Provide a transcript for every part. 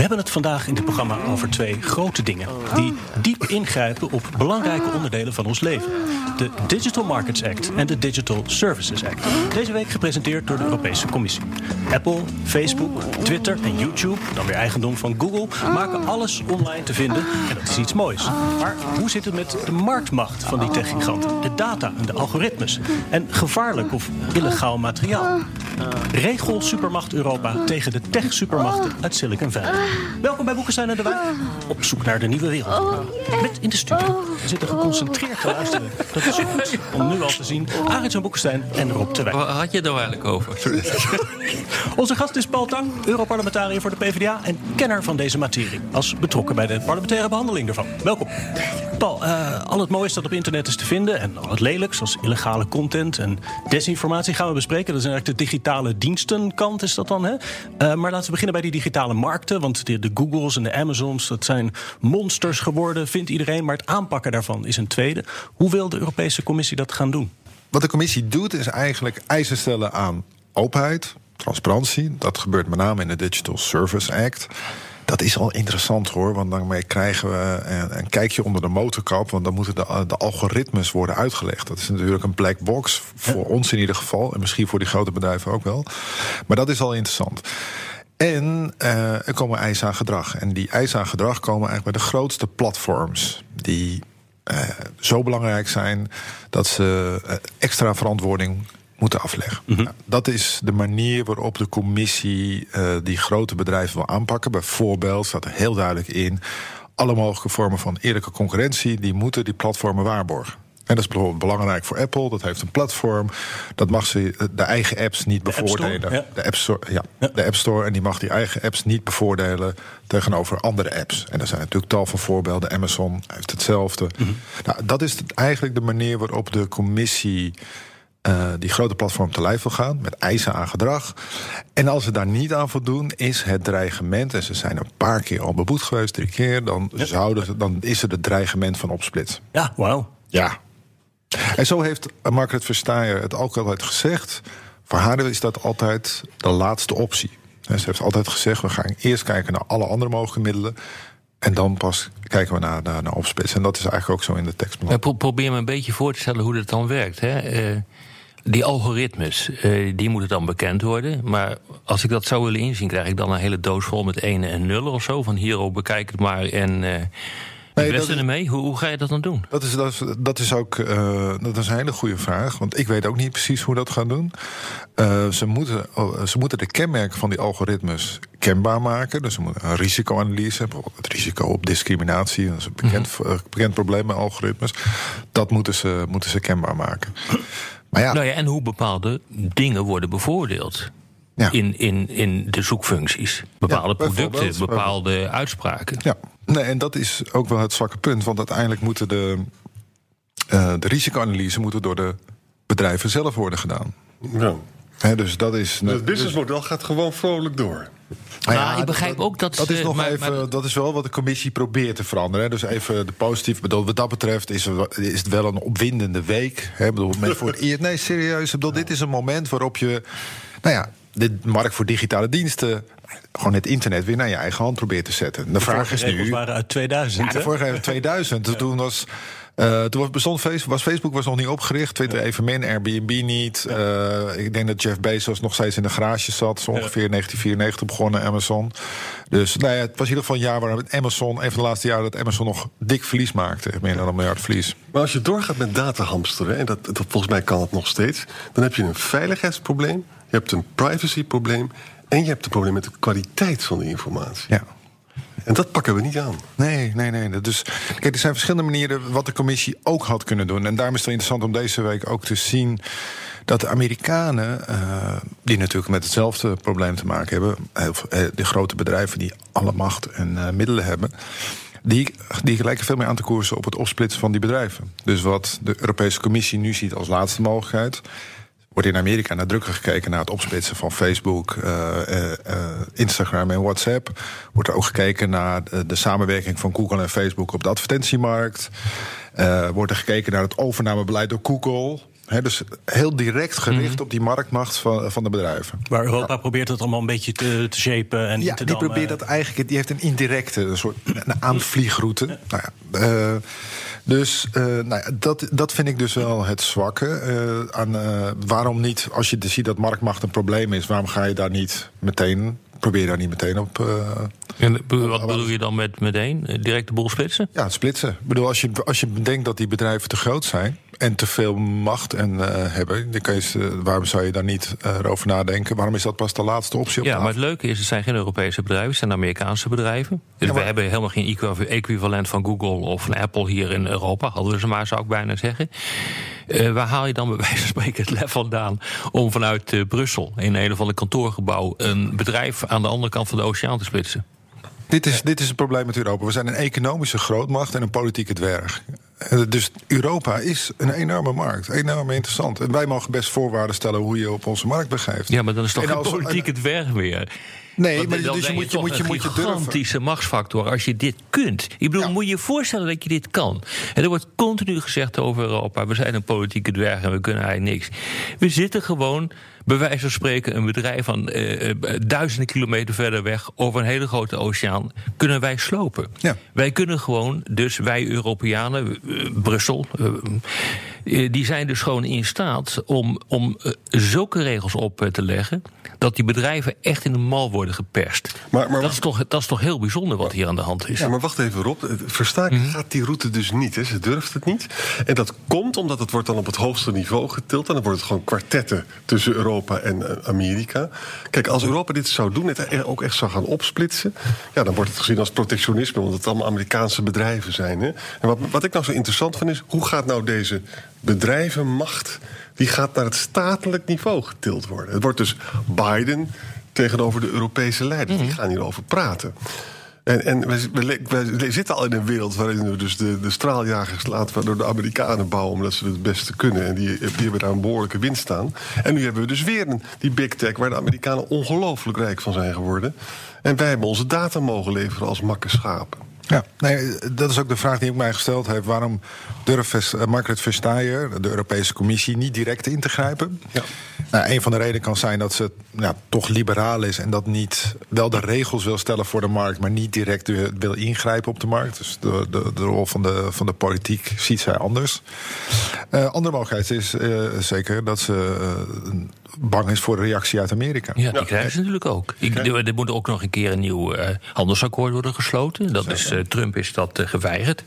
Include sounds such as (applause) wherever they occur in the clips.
We hebben het vandaag in dit programma over twee grote dingen die diep ingrijpen op belangrijke onderdelen van ons leven: de Digital Markets Act en de Digital Services Act. Deze week gepresenteerd door de Europese Commissie. Apple, Facebook, Twitter en YouTube, dan weer eigendom van Google, maken alles online te vinden en dat is iets moois. Maar hoe zit het met de marktmacht van die techgiganten, de data en de algoritmes en gevaarlijk of illegaal materiaal? Regel supermacht Europa tegen de tech-supermachten uit Silicon Valley. Welkom bij Boekenstein en de Wijk. Op zoek naar de nieuwe wereld. Met in de studio. We zitten geconcentreerd te luisteren. Dat is goed om nu al te zien. Arendt van Boekenstein en Rob de Wijk. Waar had je het nou eigenlijk over? (laughs) Onze gast is Paul Tang, Europarlementariër voor de PvdA... en kenner van deze materie. Als betrokken bij de parlementaire behandeling ervan. Welkom. Paul, uh, al het moois dat op internet is te vinden... en al het lelijks, zoals illegale content en desinformatie... gaan we bespreken. Dat is eigenlijk de digitale dienstenkant, is dat dan, hè? Uh, maar laten we beginnen bij die digitale markten... want de, de Googles en de Amazons, dat zijn monsters geworden, vindt iedereen. Maar het aanpakken daarvan is een tweede. Hoe wil de Europese Commissie dat gaan doen? Wat de Commissie doet, is eigenlijk eisen stellen aan openheid, transparantie. Dat gebeurt met name in de Digital Service Act. Dat is al interessant hoor, want daarmee krijgen we een, een kijkje onder de motorkap. Want dan moeten de, de, algoritmes worden uitgelegd. Dat is natuurlijk een black box, voor ons in ieder geval. En misschien voor die grote bedrijven ook wel. Maar dat is al interessant. En uh, er komen eisen aan gedrag. En die eisen aan gedrag komen eigenlijk bij de grootste platforms. Die uh, zo belangrijk zijn dat ze uh, extra verantwoording moeten afleggen. Mm -hmm. nou, dat is de manier waarop de commissie die grote bedrijven wil aanpakken. Bijvoorbeeld staat er heel duidelijk in... alle mogelijke vormen van eerlijke concurrentie... die moeten die platformen waarborgen. En dat is bijvoorbeeld belangrijk voor Apple. Dat heeft een platform. Dat mag ze de eigen apps niet de bevoordelen. App ja. De, App Store, ja, ja, de App Store. En die mag die eigen apps niet bevoordelen tegenover andere apps. En er zijn natuurlijk tal van voorbeelden. Amazon heeft hetzelfde. Mm -hmm. nou, dat is eigenlijk de manier waarop de commissie. Uh, die grote platform te lijf wil gaan met eisen aan gedrag. En als ze daar niet aan voldoen, is het dreigement, en ze zijn een paar keer al beboet geweest, drie keer, dan, ja. zouden, dan is er het dreigement van opsplits. Ja, wauw. Ja, en zo heeft Margaret Verstaayer het ook altijd gezegd. Voor haar is dat altijd de laatste optie. Ze heeft altijd gezegd: we gaan eerst kijken naar alle andere mogelijke middelen. En dan pas kijken we naar, naar, naar opsplits. En dat is eigenlijk ook zo in de tekst. Probeer me een beetje voor te stellen hoe dat dan werkt. Hè? Uh, die algoritmes, uh, die moeten dan bekend worden. Maar als ik dat zou willen inzien, krijg ik dan een hele doos vol met enen en nullen of zo. Van hierop bekijk het maar en. Uh, Nee, dat ermee? Hoe, hoe, ga je dat dan doen? Dat is, dat is, dat is ook uh, dat is een hele goede vraag. Want ik weet ook niet precies hoe dat gaan doen. Uh, ze, moeten, uh, ze moeten de kenmerken van die algoritmes kenbaar maken. Dus ze moeten een risicoanalyse, bijvoorbeeld het risico op discriminatie. Dat is een bekend, mm -hmm. bekend probleem met algoritmes. Dat moeten ze, moeten ze kenbaar maken. Maar ja, nou ja, en hoe bepaalde dingen worden bevoordeeld. Ja. In, in, in de zoekfuncties. Bepaalde ja, producten, bepaalde uitspraken. Ja, nee, en dat is ook wel het zwakke punt. Want uiteindelijk moeten de, uh, de risicoanalyse moeten door de bedrijven zelf worden gedaan. Ja. He, dus dat is. Het businessmodel dus, gaat gewoon vrolijk door. Nou ja, ik begrijp dat, ook dat. Dat is nog maar, even. maar, dat is wel wat de commissie probeert te veranderen. Hè. Dus even de positieve. Bedoel, wat dat betreft is, er, is het wel een opwindende week. Hè. Bedoel, voor het. (laughs) Nee, serieus. Ik bedoel, dit is een moment waarop je. Nou ja, de markt voor digitale diensten. Gewoon het internet weer naar je eigen hand probeert te zetten. De, de vraag is nu. waren uit 2000. Ja, de vorige uit 2000. ja. Toen was. Uh, toen was, bestond Facebook, was Facebook was nog niet opgericht. Twitter ja. evenmin, Airbnb niet. Ja. Uh, ik denk dat Jeff Bezos nog steeds in de garage zat. Zo ongeveer ja. 1994 begonnen Amazon. Dus nou ja, het was in ieder geval een jaar waar Amazon... een van de laatste jaren dat Amazon nog dik verlies maakte. Meer dan een miljard verlies. Maar als je doorgaat met datahamsteren... en dat, dat, volgens mij kan het nog steeds... dan heb je een veiligheidsprobleem. Je hebt een privacyprobleem. En je hebt een probleem met de kwaliteit van de informatie. Ja. En dat pakken we niet aan. Nee, nee, nee. Dus kijk, er zijn verschillende manieren wat de commissie ook had kunnen doen. En daarom is het interessant om deze week ook te zien dat de Amerikanen, uh, die natuurlijk met hetzelfde probleem te maken hebben, heel eh, de grote bedrijven die alle macht en uh, middelen hebben. Die, die lijken veel meer aan te koersen op het opsplitsen van die bedrijven. Dus wat de Europese Commissie nu ziet als laatste mogelijkheid, wordt in Amerika nadrukkelijk gekeken naar het opsplitsen van Facebook, uh, uh, Instagram en WhatsApp. Wordt er ook gekeken naar de, de samenwerking van Google en Facebook op de advertentiemarkt. Wordt er gekeken naar het overnamebeleid door Google. He, dus heel direct gericht mm -hmm. op die marktmacht van, van de bedrijven. Waar Europa ja. probeert het allemaal een beetje te, te shapen. En ja, te die probeert dat eigenlijk. Die heeft een indirecte, een soort een aanvliegroute. Ja. Nou ja, uh, dus uh, nou ja, dat, dat vind ik dus wel het zwakke. Uh, aan, waarom niet, als je ziet dat marktmacht een probleem is, waarom ga je daar niet meteen probeer daar niet meteen op. Uh, en wat bedoel je dan met meteen? Direct de boel splitsen? Ja, splitsen. Ik bedoel, als je, als je bedenkt dat die bedrijven te groot zijn en te veel macht en, uh, hebben, dan kan je, uh, waarom zou je daar niet uh, over nadenken? Waarom is dat pas de laatste optie op Ja, maar het leuke is, het zijn geen Europese bedrijven, het zijn Amerikaanse bedrijven. Dus ja, maar... we hebben helemaal geen equivalent van Google of van Apple hier in Europa. Hadden we ze maar, zou ik bijna zeggen. Uh, waar haal je dan bij wijze van spreken het lef vandaan om vanuit Brussel in een of ander kantoorgebouw een bedrijf aan de andere kant van de oceaan te splitsen? Dit is, dit is het probleem met Europa. We zijn een economische grootmacht en een politieke dwerg. Dus Europa is een enorme markt, enorm interessant. En wij mogen best voorwaarden stellen hoe je op onze markt begeeft. Ja, maar dan is toch geen politieke dwerg weer? Nee, Want maar dan dus je moet je, toch moet je, een moet je durven. gigantische machtsfactor als je dit kunt. Ik bedoel, Ja. moet je je voorstellen dat je dit kan. En er wordt continu gezegd over Europa: we zijn een politieke dwerg en we kunnen eigenlijk niks. We zitten gewoon, bij wijze van spreken, een bedrijf van eh, eh, duizenden kilometer verder weg over een hele grote oceaan, kunnen wij slopen. Ja. Wij kunnen gewoon, dus wij Europeanen, eh, Brussel, die zijn dus gewoon in staat om, om zulke regels op te leggen. dat die bedrijven echt in de mal worden geperst. Maar- maar- dat, is toch, dat is toch heel bijzonder wat hier aan de hand is. Ja, maar wacht even Rob. Verstaak Mhm. gaat die route dus niet. Hè. Ze durft het niet. En dat komt omdat het wordt dan op het hoogste niveau getild. En dan wordt het gewoon kwartetten tussen Europa en eh, Amerika. Kijk, als Europa dit zou doen, het er ook echt zou gaan opsplitsen... Ja, dan wordt het gezien als protectionisme, omdat het allemaal Amerikaanse bedrijven zijn. Hè. En wat, wat ik nou zo interessant vind is, hoe gaat nou deze bedrijvenmacht... die gaat naar het statelijk niveau getild worden. Het wordt dus Biden tegenover de Europese leiders. Die gaan hierover praten. En, en we, we, we zitten al in een wereld waarin we dus de, de straaljagers laten door de Amerikanen bouwen, omdat ze het beste kunnen. En die, die hebben daar een behoorlijke winst staan. En nu hebben we dus weer een, die big tech waar de Amerikanen ongelooflijk rijk van zijn geworden. En wij hebben onze data mogen leveren als makke schapen. Ja, nee, dat is ook de vraag die ik mij gesteld heb. Waarom durft Margaret Vestager, de Europese Commissie, niet direct in te grijpen? Ja. Nou, een van de redenen kan zijn dat ze ja, toch liberaal is en dat niet wel de regels wil stellen voor de markt, maar niet direct wil- ingrijpen op de markt. Dus de, de, de rol van de, van de politiek ziet zij anders. Eh, andere mogelijkheid is eh, zeker dat ze eh, bang is voor de reactie uit Amerika. Ja, die krijgen ze natuurlijk ook. Ik, er, er moet ook nog een keer een nieuw eh, handelsakkoord worden gesloten. Dat is, eh, Trump is dat geweigerd.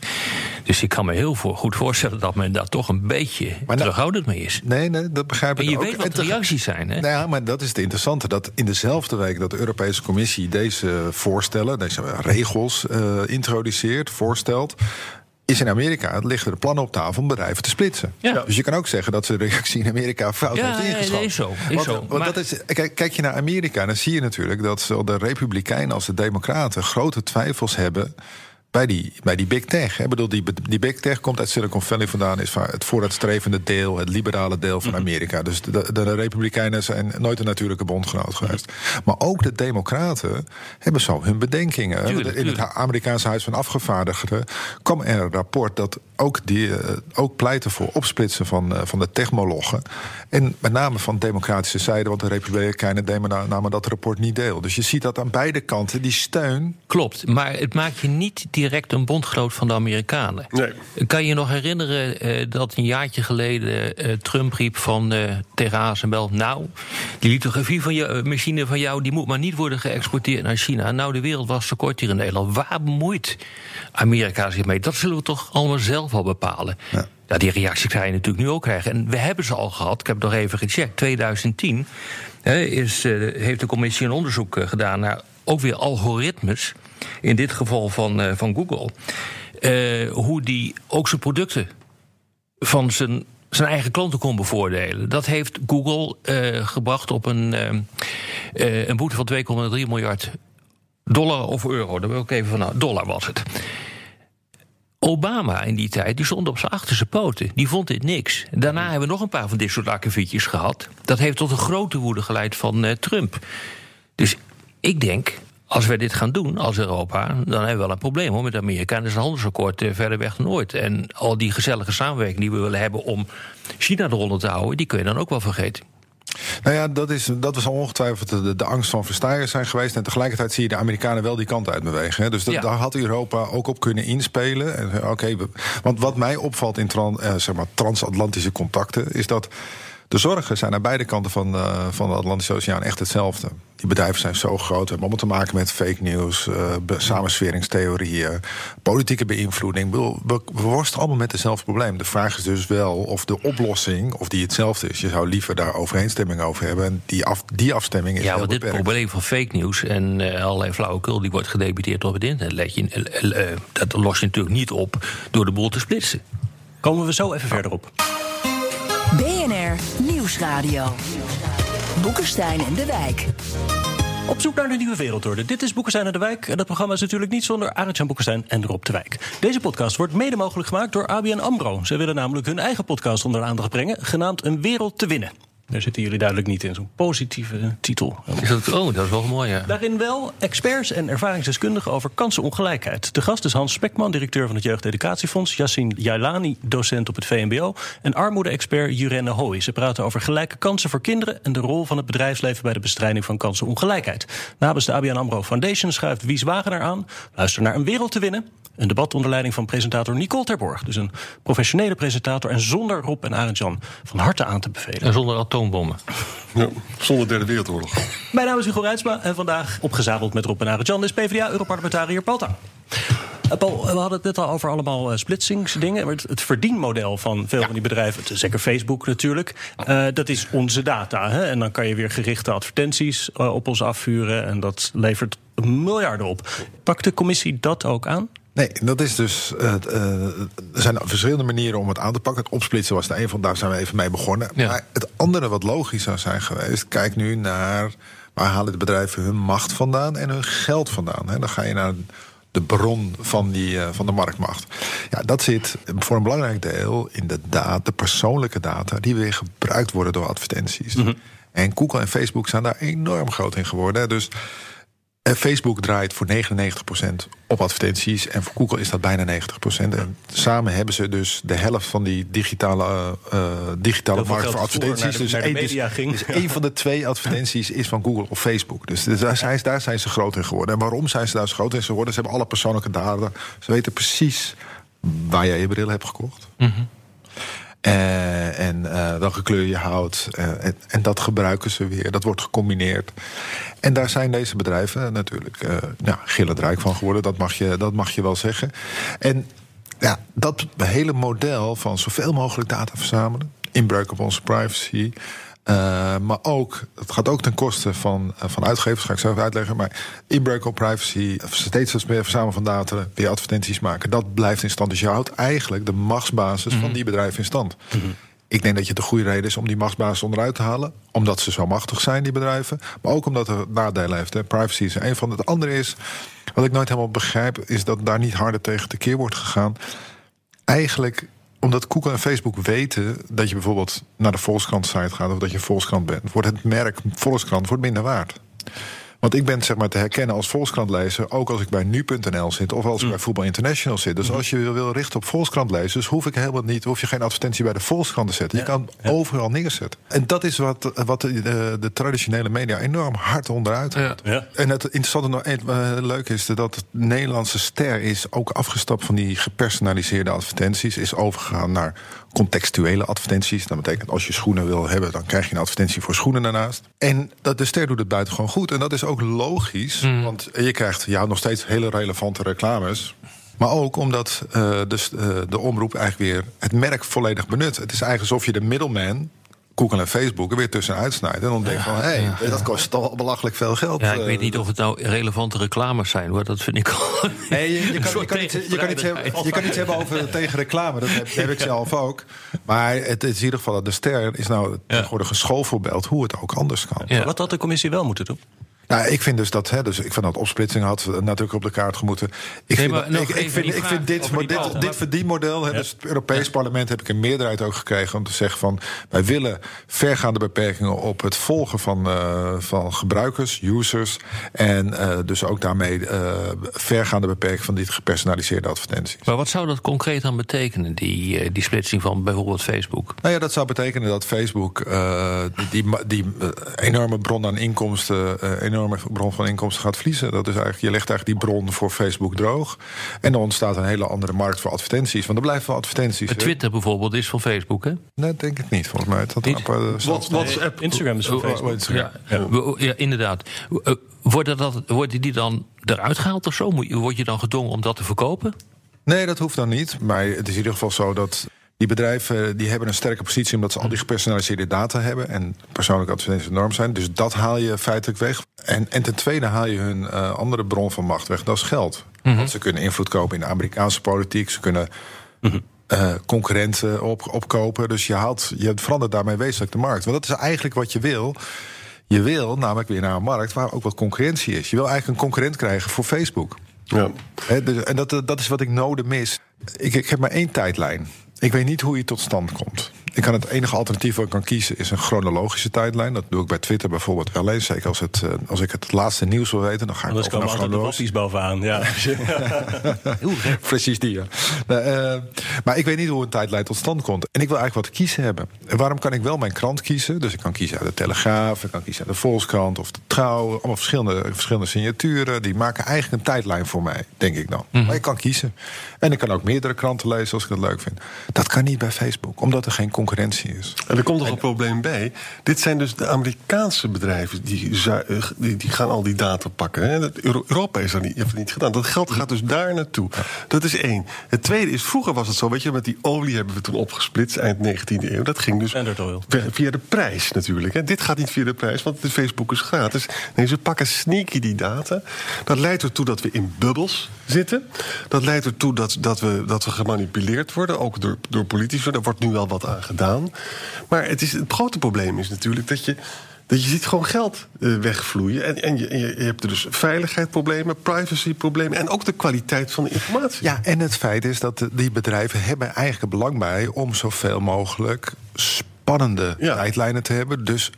Dus ik kan me heel voor, goed voorstellen dat men daar toch een beetje nou- terughoudend mee is. Nee, nee, dat begrijp ik En je ook. weet wat reacties zijn, hè? Nou ja, maar dat is het interessante. Dat in dezelfde week dat de Europese Commissie deze voorstellen, deze regels eh, introduceert, voorstelt. Is in Amerika liggen er plannen op tafel om bedrijven te splitsen. Ja. Dus je kan ook zeggen dat ze de reactie in Amerika fout Ja, heeft ja, ingeschat. dat is zo, is want, zo. want Maar- dat is, kijk, kijk je naar Amerika, dan zie je natuurlijk dat zowel de Republikeinen als de Democraten grote twijfels hebben bij die, bij die big tech. Ik bedoel, die, die big tech komt uit Silicon Valley vandaan, is het vooruitstrevende deel, het liberale deel van Amerika. Dus de, de Republikeinen zijn nooit een natuurlijke bondgenoot geweest. Maar ook de Democraten hebben zo hun bedenkingen. Tuurlijk, In het. Amerikaanse Huis van Afgevaardigden kwam er een rapport dat ook, die, eh, ook pleitte voor opsplitsen van, eh, van de technologen. En met name van de democratische zijde, want de Republikeinen namen namen dat rapport niet deel. Dus je ziet dat aan beide kanten die steun. Klopt, maar het maakt je niet direct een bondgenoot van de Amerikanen. Nee. Kan je nog herinneren eh, dat een jaartje geleden eh, Trump riep van eh tegen ASML... nou, die lithografie van je, machine van jou... die moet maar niet worden geëxporteerd naar China. Nou, de wereld was tekort hier in Nederland. Waar bemoeit Amerika zich mee? Dat zullen we toch allemaal zelf bepalen. Ja. Ja, die reactie ga je natuurlijk nu ook krijgen. En we hebben ze al gehad. Ik heb het nog even gecheckt. 2010 hè, is, eh, heeft de commissie een onderzoek eh, gedaan naar ook weer algoritmes, in dit geval van, uh, van Google, hoe die ook zijn producten van zijn, zijn eigen klanten kon bevoordelen. Dat heeft Google gebracht op een, een boete van 2,3 miljard dollar of euro. Daar wil ik even van, nou, dollar was het. Obama in die tijd, die stond op zijn achterste poten. Die vond dit niks. Daarna hebben we nog een paar van dit soort akkefietjes gehad. Dat heeft tot een grote woede geleid van uh, Trump. Dus ik denk, als wij dit gaan doen als Europa, dan hebben we wel een probleem hoor, met Amerika. En is een handelsakkoord uh, verder weg dan ooit. En al die gezellige samenwerking die we willen hebben om China eronder te houden, die kun je dan ook wel vergeten. Nou ja, dat, is, dat was ongetwijfeld de, de angst van verstijgers zijn geweest. En tegelijkertijd zie je de Amerikanen wel die kant uit bewegen. Hè. Dus dat, Ja. daar had Europa ook op kunnen inspelen. En, eh, want wat mij opvalt in tran, eh, zeg maar, transatlantische contacten... is dat de zorgen zijn aan beide kanten van, eh, van de Atlantische Oceaan echt hetzelfde. Die bedrijven zijn zo groot. We hebben allemaal te maken met fake news, eh, be- samensweringstheorieën, politieke beïnvloeding. Bedoel, We, we worstelen allemaal met hetzelfde probleem. De vraag is dus wel of de oplossing, of die hetzelfde is. Je zou liever daar overeenstemming over hebben. En die, af, die afstemming is Ja, want dit beperkt. probleem van fake news en eh, allerlei flauwekul die wordt gedebuteerd op het internet, let je, dat los je natuurlijk niet op door de boel te splitsen. Komen we zo even verder op. BNR Nieuwsradio. Boekenstein en de Wijk. Op zoek naar de nieuwe wereldorde. Dit is Boekenstein en de Wijk. En dat programma is natuurlijk niet zonder Arend-Jan Boekenstein en Rob de Wijk. Deze podcast wordt mede mogelijk gemaakt door ABN AMRO. Zij willen namelijk hun eigen podcast onder de aandacht brengen... genaamd Een Wereld te Winnen. Daar zitten jullie duidelijk niet in, zo'n positieve titel. Is dat, oh, dat is wel mooi, ja. Daarin wel experts en ervaringsdeskundigen over kansenongelijkheid. De gast is Hans Spekman, directeur van het Jeugdeducatiefonds... Yassine Jailani, docent op het VMBO... en armoede-expert Jurenne Hooy. Ze praten over gelijke kansen voor kinderen... en de rol van het bedrijfsleven bij de bestrijding van kansenongelijkheid. Namens de ABN AMRO Foundation schuift Wies Wagenaar aan. Luister naar Een Wereld te Winnen. Een debat onder leiding van presentator Nicole Terborg. Dus een professionele presentator en zonder Rob en Arend-Jan van harte aan te bevelen. En zonder atoombommen. (laughs) Ja, zonder derde wereldoorlog. Mijn naam is Hugo Reitsma en vandaag opgezadeld met Rob en Arend-Jan is PvdA-europarlementariër Paul Tang. Eh, Paul, we hadden het net al over allemaal eh, splitsingsdingen. Maar het, verdienmodel van veel van die bedrijven, zeker Facebook natuurlijk, eh, dat is onze data. Hè? En dan kan je weer gerichte advertenties op ons afvuren en dat levert miljarden op. Pakt de commissie dat ook aan? Nee, dat is dus. eh, eh, er zijn verschillende manieren om het aan te pakken. Het opsplitsen was er een van, daar zijn we even mee begonnen. Ja. Maar het andere wat logisch zou zijn geweest, kijk nu naar waar halen de bedrijven hun macht vandaan en hun geld vandaan. Hè? Dan ga je naar de bron van, die, eh, van de marktmacht. Ja, dat zit voor een belangrijk deel in de data, de persoonlijke data, die weer gebruikt worden door advertenties. En Google en Facebook zijn daar enorm groot in geworden. hè. Dus Facebook draait voor 99% op advertenties. En voor Google is dat bijna 90%. En samen hebben ze dus de helft van die digitale, eh, eh, digitale markt voor advertenties. naar de- naar de één- media ging. dus één van de twee advertenties is van Google of Facebook. Dus daar zijn, daar zijn ze groot in geworden. En waarom zijn ze daar zo groot in geworden? Ze hebben alle persoonlijke data. Ze weten precies waar jij je bril hebt gekocht. Eh, en eh, welke kleur je houdt. eh, en, dat gebruiken ze weer. Dat wordt gecombineerd. En daar zijn deze bedrijven natuurlijk ja, gillend rijk van geworden. Dat mag, je, dat mag je wel zeggen. En ja, dat hele model van zoveel mogelijk data verzamelen. Inbreuk op onze privacy. Eh, maar ook, het gaat ook ten koste van, eh, van uitgevers, ga ik zo even uitleggen. Maar inbreuk op privacy, steeds meer verzamelen van data, weer advertenties maken. Dat blijft in stand. Dus je houdt eigenlijk de machtsbasis van die bedrijven in stand. Ik denk dat je de goede reden is om die machtsbasis onderuit te halen. Omdat ze zo machtig zijn, die bedrijven. Maar ook omdat het nadelen heeft. Hè. Privacy is een van. Het andere is, wat ik nooit helemaal begrijp... is dat daar niet harder tegen tekeer wordt gegaan. Eigenlijk omdat Google en Facebook weten dat je bijvoorbeeld naar de Volkskrant-site gaat... of dat je Volkskrant bent, wordt het merk Volkskrant wordt minder waard. Want ik ben zeg maar te herkennen als Volkskrantlezer... ook als ik bij nu.nl zit of als ik bij Voetbal International zit. Dus als je wil richten op Volkskrantlezers... hoef ik helemaal niet, hoef je geen advertentie bij de Volkskrant te zetten. Je kan overal neerzetten. En dat is wat, wat de, de, de traditionele media enorm hard onderuit. Ja. En het interessante nog eh, leuk is dat het Nederlandse ster is ook afgestapt van die gepersonaliseerde advertenties, is overgegaan naar contextuele advertenties. Dat betekent als je schoenen wil hebben, dan krijg je een advertentie voor schoenen daarnaast. En dat de ster doet het buitengewoon goed. En dat is ook logisch, want je krijgt ja, nog steeds hele relevante reclames. Maar ook omdat dus, de omroep eigenlijk weer het merk volledig benut. Het is eigenlijk alsof je de middleman Google en Facebook er weer tussenuit snijden. En dan denk je van, hé, hey, dat kost toch wel belachelijk veel geld. Ja, ik eh, weet niet of het nou relevante reclames zijn hoor. Dat vind ik al. Nee, je, kan, je, kan iets, je, kan iets hebben, tegenstrijdigheid. je kan iets hebben over tegen reclame. Dat heb, heb ik zelf ook. Maar het is in ieder geval, de ster is nou tegenwoordig een schoolvoorbeeld hoe het ook anders kan. Ja. Wat had de commissie wel moeten doen? Nou, ik vind dus dat, hè, dus ik vind dat opsplitsing had natuurlijk op de kaart gemoeten. Ik Nee, vind, maar dat- ik, vind, ik dit, die dit, dit verdienmodel, hè, dus het Europees parlement heb ik een meerderheid ook gekregen om te zeggen van wij willen vergaande beperkingen op het volgen van, eh, van gebruikers, users. En eh, dus ook daarmee eh, vergaande beperking van die gepersonaliseerde advertenties. Maar wat zou dat concreet dan betekenen, die, die splitsing van bijvoorbeeld Facebook? Nou ja, dat zou betekenen dat Facebook die, die, die enorme bron aan inkomsten, enorme bron van inkomsten gaat verliezen. Dat is eigenlijk, je legt eigenlijk die bron voor Facebook droog. En dan ontstaat een hele andere markt voor advertenties. Want er blijven wel advertenties. Maar hè? Twitter bijvoorbeeld is van Facebook, hè? Nee, denk ik niet, volgens mij. Niet? aparte- Wat, WhatsApp. Instagram is van Oh, oh, Facebook. Instagram. Ja, ja inderdaad. Eh, Worden, dat, worden die dan eruit gehaald of zo? Word je dan gedwongen om dat te verkopen? Nee, dat hoeft dan niet. Maar het is in ieder geval zo dat die bedrijven eh, die hebben een sterke positie omdat ze al die gepersonaliseerde data hebben en persoonlijke advertenties de norm zijn. Dus dat haal je feitelijk weg. En, en ten tweede haal je hun eh, andere bron van macht weg. Dat is geld. Want ze kunnen invloed kopen in de Amerikaanse politiek. Ze kunnen eh, concurrenten op, opkopen. Dus je, haalt, je verandert daarmee wezenlijk de markt. Want dat is eigenlijk wat je wil. Je wil namelijk weer naar een markt waar ook wat concurrentie is. Je wil eigenlijk een concurrent krijgen voor Facebook. Ja. Dus- en dat, dat is wat ik nodig mis. Ik, ik heb maar één tijdlijn. Ik weet niet hoe je tot stand komt. Ik kan het enige alternatief wat ik kan kiezen is een chronologische tijdlijn. Dat doe ik bij Twitter bijvoorbeeld wel eens. Zeker als, het, eh, als ik het laatste nieuws wil weten, dan ga ik Anders over komen naar chronologisch. wappies bovenaan. Ja. (laughs) Precies die, ja. Nou, eh, maar ik weet niet hoe een tijdlijn tot stand komt. En ik wil eigenlijk wat kiezen hebben. En waarom kan ik wel mijn krant kiezen? Dus ik kan kiezen uit de Telegraaf, ik kan kiezen uit de Volkskrant of de Trouw. Allemaal verschillende, verschillende signaturen. Die maken eigenlijk een tijdlijn voor mij, denk ik dan. Maar ik kan kiezen. En ik kan ook meerdere kranten lezen als ik dat leuk vind. Dat kan niet bij Facebook, omdat er geen concurrentie is. En er komt nog een probleem bij. Dit zijn dus de Amerikaanse bedrijven die, eh, die, die gaan al die data pakken. Hè. Europa is dat niet, heeft dat niet gedaan. Dat geld gaat dus daar naartoe. Dat is één. Het tweede is, vroeger was het zo, weet je, met die olie hebben we toen opgesplitst, eind 19e eeuw. Dat ging dus via- de prijs natuurlijk. Hè. Dit gaat niet via de prijs, want Facebook is gratis. Nee, ze pakken sneaky die data. Dat leidt ertoe dat we in bubbels zitten. Dat leidt ertoe dat, dat, we, dat we gemanipuleerd worden, ook door, door politici. Daar wordt nu wel wat aan gedaan. Maar het, is, het grote probleem is natuurlijk dat je. Dat je ziet gewoon geld eh, wegvloeien. En, en je, en je, hebt er dus veiligheidsproblemen, privacyproblemen. En ook de kwaliteit van de informatie. Ja, en het feit is dat die bedrijven hebben eigenlijk belang bij om zoveel mogelijk spannende Ja. tijdlijnen te hebben. Dus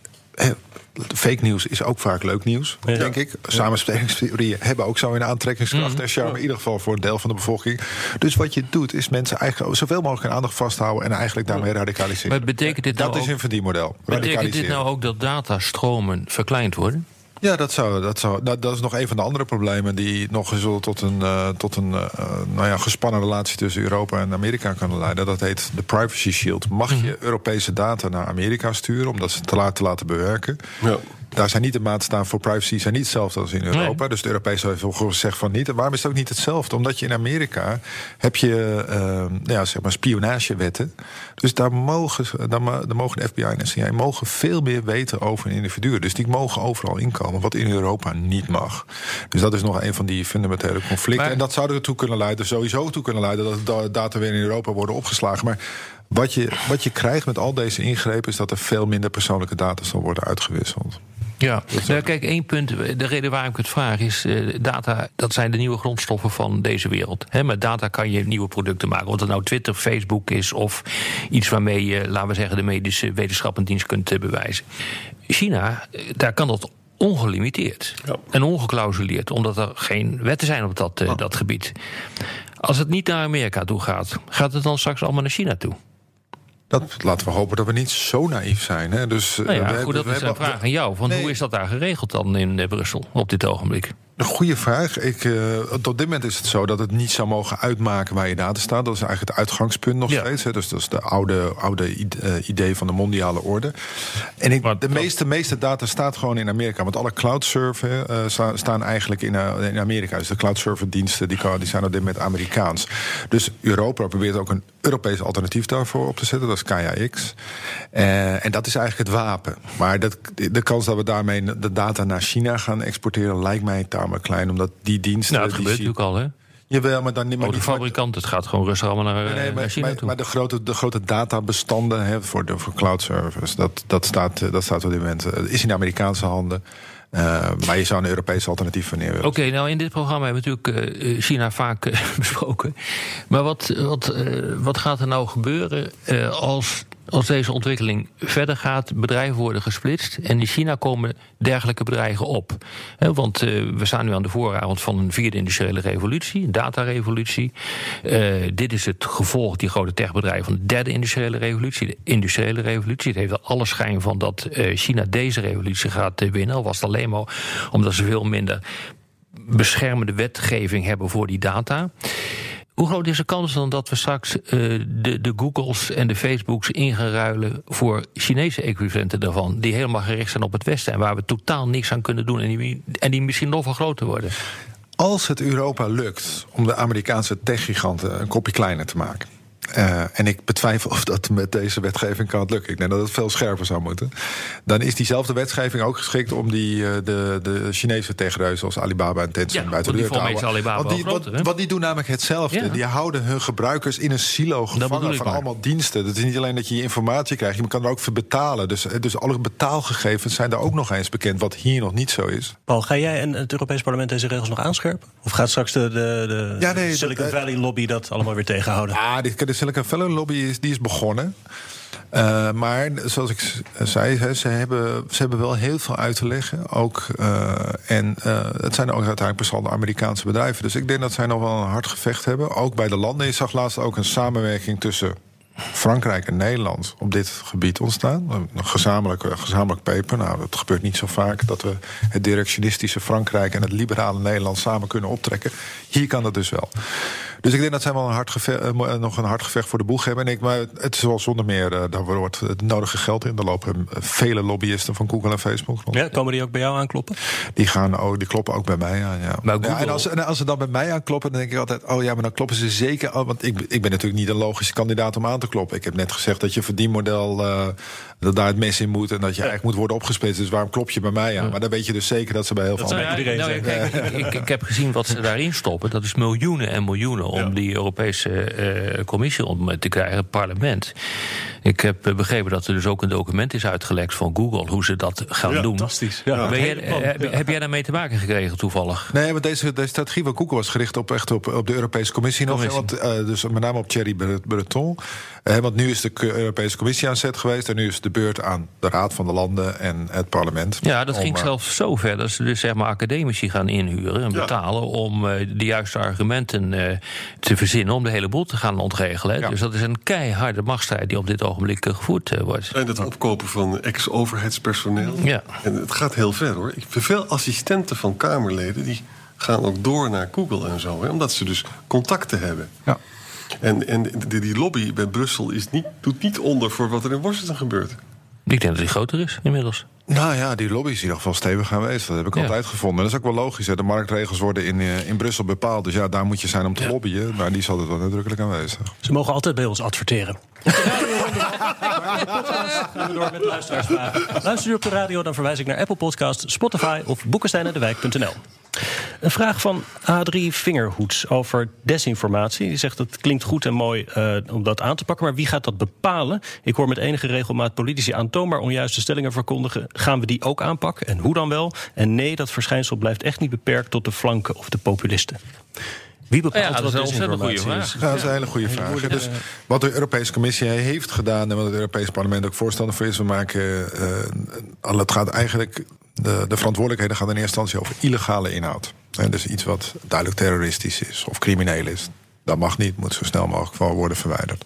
fake nieuws is ook vaak leuk nieuws, Ja. denk ik. Samenspelingstheorieën hebben ook zo een aantrekkingskracht en charme, in ieder geval voor een deel van de bevolking. Dus wat je doet, is mensen eigenlijk zoveel mogelijk hun aandacht vasthouden en eigenlijk daarmee radicaliseren. Maar betekent dit nou dat is een verdienmodel. Betekent dit nou ook dat datastromen verkleind worden? Ja, dat, zou, dat, zou, dat, dat is nog een van de andere problemen die nog eens tot een, eh, tot een eh, nou ja, gespannen relatie tussen Europa en Amerika kunnen leiden. Dat heet de Privacy Shield. Mag je Europese data naar Amerika sturen om dat ze te te laten bewerken? Ja. Daar zijn niet de maatstaven voor privacy zijn niet hetzelfde als in Europa. Dus de Europese heeft gezegd van niet. En waarom is het ook niet hetzelfde? Omdat je in Amerika heb je eh, ja, zeg maar spionagewetten. Dus daar mogen, daar, mogen de FBI en de CIA mogen veel meer weten over een individu. Dus die mogen overal inkomen, wat in Europa niet mag. Dus dat is nog een van die fundamentele conflicten. Maar- en dat zou ertoe kunnen leiden, sowieso toe kunnen leiden, dat da- data weer in Europa worden opgeslagen. Maar wat je, wat je krijgt met al deze ingrepen is dat er veel minder persoonlijke data zal worden uitgewisseld. Ja, nou, kijk, één punt. De reden waarom ik het vraag is: eh, data, dat zijn de nieuwe grondstoffen van deze wereld. Hè, met data kan je nieuwe producten maken. Of het nou Twitter, Facebook is of iets waarmee je, laten we zeggen, de medische wetenschappendienst kunt eh, bewijzen. China, eh, daar kan dat ongelimiteerd Ja. en ongeclausuleerd, omdat er geen wetten zijn op dat, dat gebied. Als het niet naar Amerika toe gaat, gaat het dan straks allemaal naar China toe? Dat, laten we hopen dat we niet zo naïef zijn. Hè? Dus, eh, Nou ja, we goed, dat we is een vraag aan jou. Nee. hoe is dat daar geregeld dan in eh, Brussel op dit ogenblik? Een goede vraag. Ik, uh, tot dit moment is het zo dat het niet zou mogen uitmaken waar je data staat. Dat is eigenlijk het uitgangspunt nog steeds. Hè. Dus dat is de oude, oude eh, idee van de mondiale orde. En ik, de meeste, meeste data staat gewoon in Amerika. Want alle cloud server uh, staan eigenlijk in, in Amerika. Dus de cloud server diensten die, die zijn op dit moment Amerikaans. Dus Europa probeert ook een Europees alternatief daarvoor op te zetten. Dat is KAX. en dat is eigenlijk het wapen. Maar dat, de kans dat we daarmee de data naar China gaan exporteren lijkt mij tamelijk klein, omdat die diensten. Nou, het gebeurt natuurlijk al, hè? Jawel, maar dan niet oh, de fabrikant, het gaat gewoon rustig allemaal naar, nee, maar, China maar, toe. Maar de grote, de grote databestanden hè, voor, de, voor cloud service, dat, dat, staat, dat staat op dit moment. is in de Amerikaanse handen. Uh, maar je zou een Europees alternatief van neer Oké, nou in dit programma hebben we natuurlijk uh, China vaak uh, (laughs) besproken. Maar wat, wat, wat gaat er nou gebeuren als als deze ontwikkeling verder gaat, bedrijven worden gesplitst en in China komen dergelijke bedrijven op. want uh, we staan nu aan de vooravond van een vierde industriële revolutie, een datarevolutie. Uh, dit is het gevolg, die grote techbedrijven, van de derde industriële revolutie, de industriële revolutie. Het heeft er alle schijn van dat uh, China deze revolutie gaat winnen, al was het alleen maar omdat ze veel minder beschermende wetgeving hebben voor die data. Hoe groot is de kans dan dat we straks uh, de, de Googles en de Facebooks in gaan ruilen voor Chinese equivalenten daarvan, die helemaal gericht zijn op het Westen en waar we totaal niks aan kunnen doen en die, en die misschien nog veel groter worden? Als het Europa lukt om de Amerikaanse techgiganten een kopje kleiner te maken. Uh, en ik betwijfel of dat met deze wetgeving kan lukken. Ik denk dat het veel scherper zou moeten. Dan is diezelfde wetgeving ook geschikt om die, uh, de, de Chinese tegenreuzen zoals Alibaba en Tencent ja, buiten de deur te houden. Alibaba want die, groter, wat, wat, die doen namelijk hetzelfde. Ja. Die houden hun gebruikers in een silo gevangen van allemaal diensten. Het is niet alleen dat je informatie krijgt, je kan er ook voor betalen. Dus, dus alle betaalgegevens zijn daar ook nog eens bekend, wat hier nog niet zo is. Paul, ga jij en het Europees Parlement deze regels nog aanscherpen? Of gaat straks de, de, de ja, nee, Silicon Valley lobby dat allemaal weer tegenhouden? Ja, dit, Silicon Valley lobby is, die is begonnen. Uh, maar zoals ik zei, ze, hebben, ze hebben wel heel veel uit te leggen. Ook, uh, en uh, het zijn ook uiteindelijk best Amerikaanse bedrijven. Dus ik denk dat zij nog wel een hard gevecht hebben. Ook bij de landen. Je zag laatst ook een samenwerking tussen Frankrijk en Nederland op dit gebied ontstaan. Een gezamenlijk, gezamenlijk paper. Nou, het gebeurt niet zo vaak dat we het directionistische Frankrijk en het liberale Nederland samen kunnen optrekken. Hier kan dat dus wel. Dus ik denk dat zij wel een hard gevecht, uh, nog een hard gevecht voor de boeg hebben. En ik, maar het is wel zonder meer, uh, daar wordt het nodige geld in. Er lopen vele lobbyisten van Google en Facebook rond. Ja, komen die ook bij jou aankloppen? Die, gaan ook, die kloppen ook bij mij aan, ja. Maar ja, en, als, en als ze dan bij mij aankloppen, dan denk ik altijd... oh ja, maar dan kloppen ze zeker... Oh, want ik, ik ben natuurlijk niet een logische kandidaat om aan te kloppen. Ik heb net gezegd dat je verdienmodel... Uh, dat daar het mes in moet en dat je eigenlijk moet worden opgesplitst. Dus waarom klop je bij mij aan? Maar dan weet je dus zeker dat ze bij heel veel anderen... Nou, nou, kijk, ik, ik, heb gezien wat ze daarin stoppen. Dat is miljoenen en miljoenen om die Europese uh, Commissie om te krijgen, het parlement. Ik heb begrepen dat er dus ook een document is uitgelekt van Google hoe ze dat gaan ja, doen. Fantastisch. Ja, ben jij, heb, heb, jij daarmee te maken gekregen toevallig? Nee, want deze, deze strategie van Google was gericht op, echt op, op de Europese Commissie, Commissie. nog. Want, uh, dus met name op Thierry Breton. Uh, want nu is de Europese Commissie aan zet geweest en nu is de beurt aan de Raad van de Landen en het parlement. Ja, dat ging zelfs zo ver dat ze dus zeg maar academici gaan inhuren en betalen om de juiste argumenten te verzinnen om de hele boel te gaan ontregelen. Ja. Dus dat is een keiharde machtsstrijd die op dit ogenblik gevoerd wordt. En het opkopen van ex-overheidspersoneel. Ja. En het gaat heel ver hoor. Veel assistenten van Kamerleden die gaan ook door naar Google en zo, hè, omdat ze dus contacten hebben. Ja. En, en die, die lobby bij Brussel is niet, doet niet onder voor wat er in Washington gebeurt. Ik denk dat die groter is inmiddels. Nou ja, die lobby is in ieder geval stevig aanwezig. Dat heb ik ja. altijd gevonden. En dat is ook wel logisch. Hè. De marktregels worden in, in Brussel bepaald. Dus ja, daar moet je zijn om te ja. lobbyen. Maar die is altijd wel nadrukkelijk aanwezig. Ze mogen altijd bij ons adverteren. gaan we door met luisteraarsvragen. Luister u op de radio, dan verwijs ik naar Apple Podcast, Spotify of boekensteinendewijk.nl. Een vraag van Adrie Vingerhoets over desinformatie. Die zegt het klinkt goed en mooi uh, om dat aan te pakken, maar wie gaat dat bepalen? Ik hoor met enige regelmaat politici aantoonbaar onjuiste stellingen verkondigen. Gaan we die ook aanpakken en hoe dan wel? En nee, dat verschijnsel blijft echt niet beperkt tot de flanken of de populisten. Wie bepaalt ja, dat wat is een goede vraag. Ja, dat is een hele goede vraag. Dus wat de Europese Commissie heeft gedaan en wat het Europese Parlement ook voorstander voor is, we maken. Uh, het gaat eigenlijk. De, de verantwoordelijkheden gaan in eerste instantie over illegale inhoud. En dus iets wat duidelijk terroristisch is of crimineel is. Dat mag niet, moet zo snel mogelijk van worden verwijderd.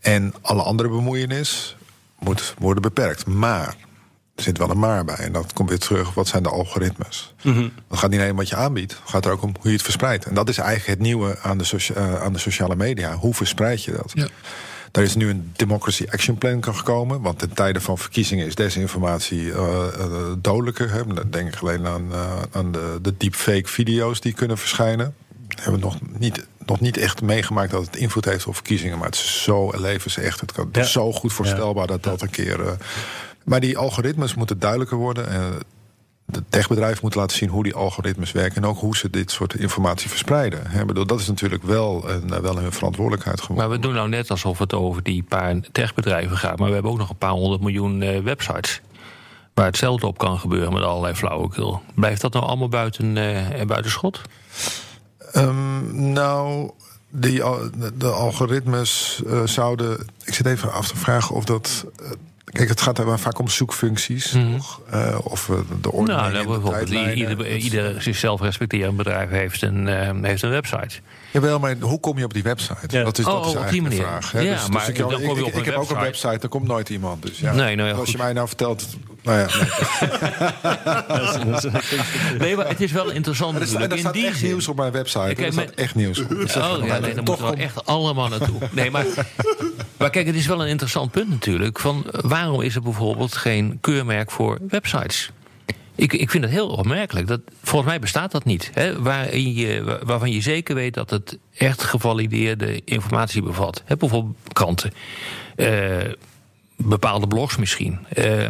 En alle andere bemoeienis moet worden beperkt. Maar zit wel een maar bij. En dat komt weer terug, wat zijn de algoritmes? Mhm. Het gaat niet alleen wat je aanbiedt, het gaat er ook om hoe je het verspreidt. En dat is eigenlijk het nieuwe aan de, socia- eh, aan de sociale media. Hoe verspreid je dat? Ja. Daar is nu een Democracy Action Plan gekomen. Want in tijden van verkiezingen is desinformatie eh, dodelijker. Hè. Denk ik alleen aan, eh, aan de, de deepfake video's die kunnen verschijnen. We hebben nog niet, nog niet echt meegemaakt dat het invloed heeft op verkiezingen. Maar het is zo levensecht. Het, kan, het is Ja. zo goed voorstelbaar dat dat een keer. maar die algoritmes moeten duidelijker worden. En de techbedrijven moeten laten zien hoe die algoritmes werken. En ook hoe ze dit soort informatie verspreiden. Ik bedoel, dat is natuurlijk wel, een, eh, wel hun verantwoordelijkheid geworden. Maar we doen nou net alsof het over die paar techbedrijven gaat. Maar we hebben ook nog een paar honderd miljoen eh, websites. Waar hetzelfde op kan gebeuren met allerlei flauwekul. Blijft dat nou allemaal buiten, eh, buiten schot? Ehm, nou, die, de, algoritmes zouden. Ik zit even af te vragen of dat. Kijk, het gaat er vaak om zoekfuncties. toch? Eh, of eh, de orde. Nou, nou, bijvoorbeeld, ieder, ieder zichzelf respecterend bedrijf heeft een, eh, heeft een website. Jawel, maar hoe kom je op die website? Ja. Dat is, Oh, dat is die eigenlijk de vraag. Hè? Ja, dus, dus maar ik, dan kom je ik- heb ook een website. daar komt nooit iemand. Dus ja. Nee, nou ja, Als je mij nou vertelt. Nou ja, (laughs) nee. Maar het is wel interessant er, staat, In die echt zin. nieuws op mijn website. Kijk, er staat echt nieuws op. Oh ja, nee, Toch moeten we om- echt allemaal naartoe. Nee, maar, (laughs) maar kijk, het is wel een interessant punt natuurlijk. Van waarom is er bijvoorbeeld geen keurmerk voor websites? Ik, ik vind het heel opmerkelijk. Dat, volgens mij bestaat dat niet. Hè, waarin je, waarvan je zeker weet dat het echt gevalideerde informatie bevat. Hè, bijvoorbeeld kranten. Eh, bepaalde blogs misschien. Eh,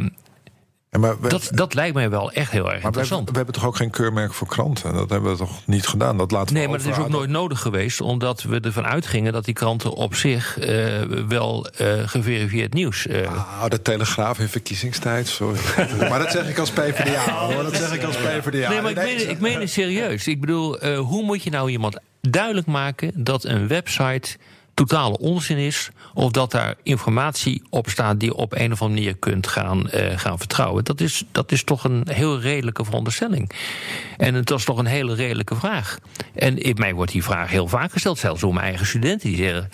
Ja, maar we- dat, dat lijkt mij wel echt heel erg Maar interessant. we hebben toch ook geen keurmerk voor kranten? Dat hebben we toch niet gedaan? Dat laten we Nee, maar dat is ook nooit nodig geweest, omdat we ervan uitgingen dat die kranten op zich eh, wel eh, geverifieerd nieuws. eh, Ah, de Telegraaf in verkiezingstijd, sorry. (laughs) maar dat zeg ik als PvdA, hoor. Dat zeg ik als PvdA. nee, maar ik meen, ik meen het serieus. Ik bedoel, hoe moet je nou iemand duidelijk maken dat een website totale onzin is, of dat daar informatie op staat die je op een of andere manier kunt gaan, eh, gaan vertrouwen? Dat is, dat is toch een heel redelijke veronderstelling. En het was toch een hele redelijke vraag. En in mij wordt die vraag heel vaak gesteld, zelfs door mijn eigen studenten, die zeggen.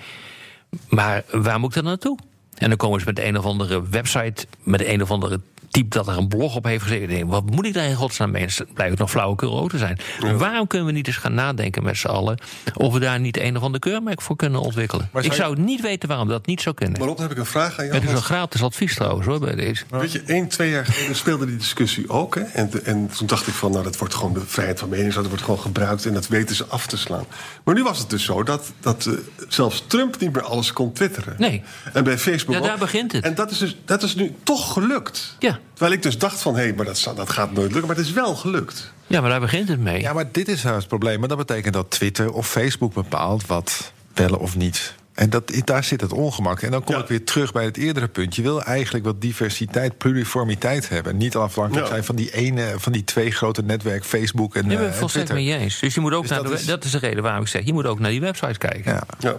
Maar waar moet ik dan naartoe? En dan komen ze met een of andere website, met een of andere type dat er een blog op heeft gezeten. Wat moet ik daar in godsnaam mee? Dan blijft het nog flauwekul te zijn. Waarom kunnen we niet eens gaan nadenken met z'n allen... of we daar niet een of ander keurmerk voor kunnen ontwikkelen? Ik zou niet weten waarom dat niet zou kunnen. Maar dan heb ik een vraag aan jou. Het is een gratis advies trouwens hoor, bij deze. Weet je, één, twee jaar geleden speelde die discussie ook. Hè? En, en toen dacht ik van, nou, dat wordt gewoon de vrijheid van meningsuiting... wordt gewoon gebruikt en dat weten ze af te slaan. Maar nu was het dus zo dat, dat eh, zelfs Trump niet meer alles kon twitteren. Nee. En bij Facebook Ja, ook. daar begint het. En dat is, dus, dat is nu toch gelukt. Ja. Terwijl ik dus dacht van, hé, maar dat, dat gaat nooit lukken. Maar het is wel gelukt. Ja, maar daar begint het mee. Ja, maar dit is nou het probleem. Maar dat betekent dat Twitter of Facebook bepaalt wat wel of niet. En dat, daar zit het ongemak. En dan kom Ja. ik weer terug bij het eerdere punt. Je wil eigenlijk wat diversiteit, pluriformiteit hebben. Niet afhankelijk Ja. zijn van die, ene, van die twee grote netwerken, Facebook en, Nee, eh, ik volstrekt Twitter. mee eens. Dus je moet ook Dus naar dat de, is- dat is de reden waarom ik zeg, je moet ook naar die website kijken. Ja. Ja.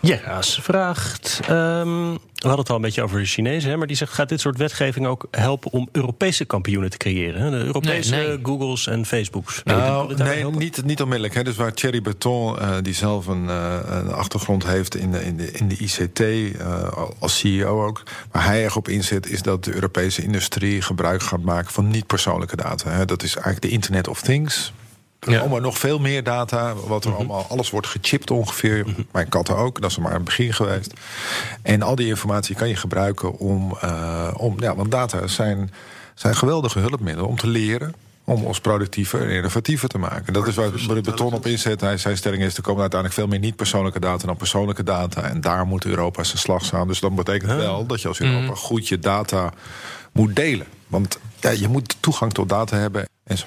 Jera's vraagt. ehm, we hadden het al een beetje over de Chinezen, hè, maar die zegt: gaat dit soort wetgeving ook helpen om Europese kampioenen te creëren? Hè? De Europese Nee, nee. Googles en Facebooks. Nou, nee, niet, niet onmiddellijk. Hè. Dus waar Thierry Breton, eh, die zelf een, eh, een achtergrond heeft in de, in de, in de ICT, eh, als CEO ook, waar hij erg op inzet, is dat de Europese industrie gebruik gaat maken van niet-persoonlijke data. Hè. Dat is eigenlijk de Internet of Things. Er Ja. komen nog veel meer data, wat er allemaal, alles wordt gechipt ongeveer. Mijn katten ook, dat is maar een begin geweest. En al die informatie kan je gebruiken om, eh, om ja, want data zijn, zijn geweldige hulpmiddelen om te leren. Om ons productiever en innovatiever te maken. Dat is waar het beton op inzet. Hij, zijn stelling is, er komen uiteindelijk veel meer niet-persoonlijke data dan persoonlijke data. En daar moet Europa zijn slag staan. Dus dat betekent wel dat je als Europa goed je data moet delen. Want ja, je moet toegang tot data hebben en zo.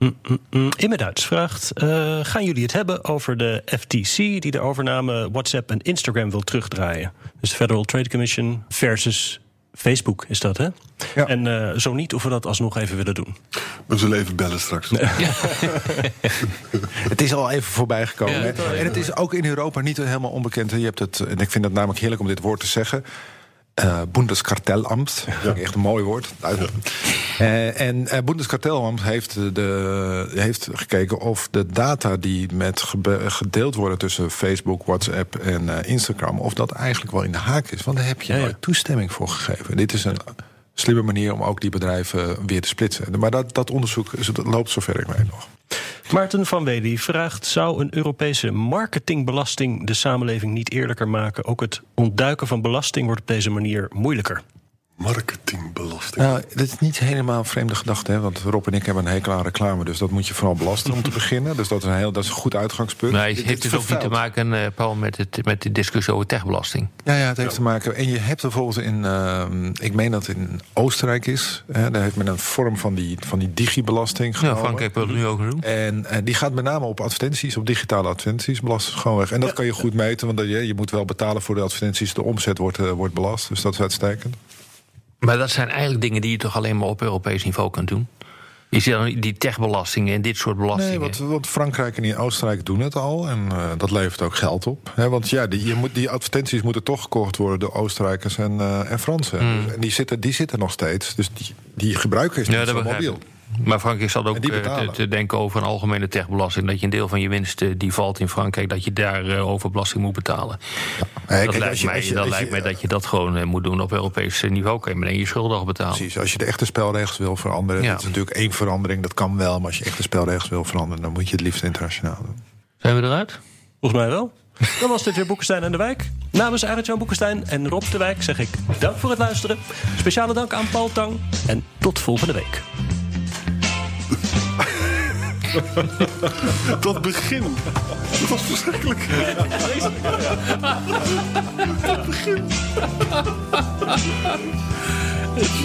Mm, mm, mm. Imme Duits vraagt: eh, gaan jullie het hebben over de FTC die de overname WhatsApp en Instagram wil terugdraaien? Dus de Federal Trade Commission versus Facebook is dat, hè? Ja. En eh, zo niet, of we dat alsnog even willen doen. We zullen even bellen straks. (laughs) Het is al even voorbij gekomen. Ja, het en het is ook in Europa niet helemaal onbekend. Je hebt het, en ik vind het namelijk heerlijk om dit woord te zeggen. Eh Bundeskartellamt. Echt een mooi woord. Eh, en eh Bundeskartellamt heeft, de, heeft gekeken of de data die met gedeeld worden tussen Facebook, WhatsApp en Instagram, of dat eigenlijk wel in de haak is. Want daar heb je Ja, ja. nooit toestemming voor gegeven. Dit is een slimme manier om ook die bedrijven weer te splitsen. Maar dat, dat onderzoek dat loopt zover ik weet nog. Maarten van Wely vraagt: zou een Europese marketingbelasting de samenleving niet eerlijker maken? Ook het ontduiken van belasting wordt op deze manier moeilijker. Marketingbelasting. Nou, dat is niet helemaal een vreemde gedachte. Hè? Want Rob en ik hebben een hekel aan reclame. Dus dat moet je vooral belasten om te (laughs) beginnen. Dus dat is een, heel, dat is een goed uitgangspunt. Maar het Dit- heeft dus ook niet te maken, eh, Paul, met, het, met de discussie over techbelasting. Ja, ja, het heeft te maken. En je hebt bijvoorbeeld in, ehm, ik meen dat het in Oostenrijk is. Hè, daar heeft men een vorm van die, van die digibelasting Ja, genomen. Frankrijk wil het nu ook doen. En eh, die gaat met name op advertenties, op digitale advertenties belasten gewoon weg. En dat kan je goed meten, want je, je moet wel betalen voor de advertenties. De omzet wordt, eh, wordt belast, dus dat is uitstekend. Maar dat zijn eigenlijk dingen die je toch alleen maar op Europees niveau kunt doen? Je ziet dan die techbelastingen en dit soort belastingen. Nee, want, want Frankrijk en Oostenrijk doen het al. En eh, dat levert ook geld op. Want ja, die, je moet, die advertenties moeten toch gekocht worden door Oostenrijkers en, eh, en Fransen. Dus- en die zitten, die zitten nog steeds. Dus die, die gebruiken is niet Hmm. Ja, zo mobiel. Maar Frankrijk zat ook eh, te, denken over een algemene techbelasting. Dat je een deel van je winst eh, die valt in Frankrijk, dat je daar eh, over belasting moet betalen. Nee, dat kijk, lijkt, als je- mij, je- dat lijkt je- mij dat je dat gewoon moet doen op Europees niveau. Kan je meteen je schulden al betalen. Precies, als je de echte spelregels wil veranderen. Ja. Dat is natuurlijk één verandering, dat kan wel. Maar als je echte spelregels wil veranderen, dan moet je het liefst internationaal doen. Zijn we eruit? Volgens mij wel. Dan was dit weer Boekenstein en de Wijk. Namens Arend-Jan Boekenstein en Rob de Wijk zeg ik dank voor het luisteren. Speciale dank aan Paul Tang. En tot volgende week. (laughs) Dat begin. Dat was verschrikkelijk. Dat begin. (laughs)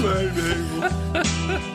Mijn hemel.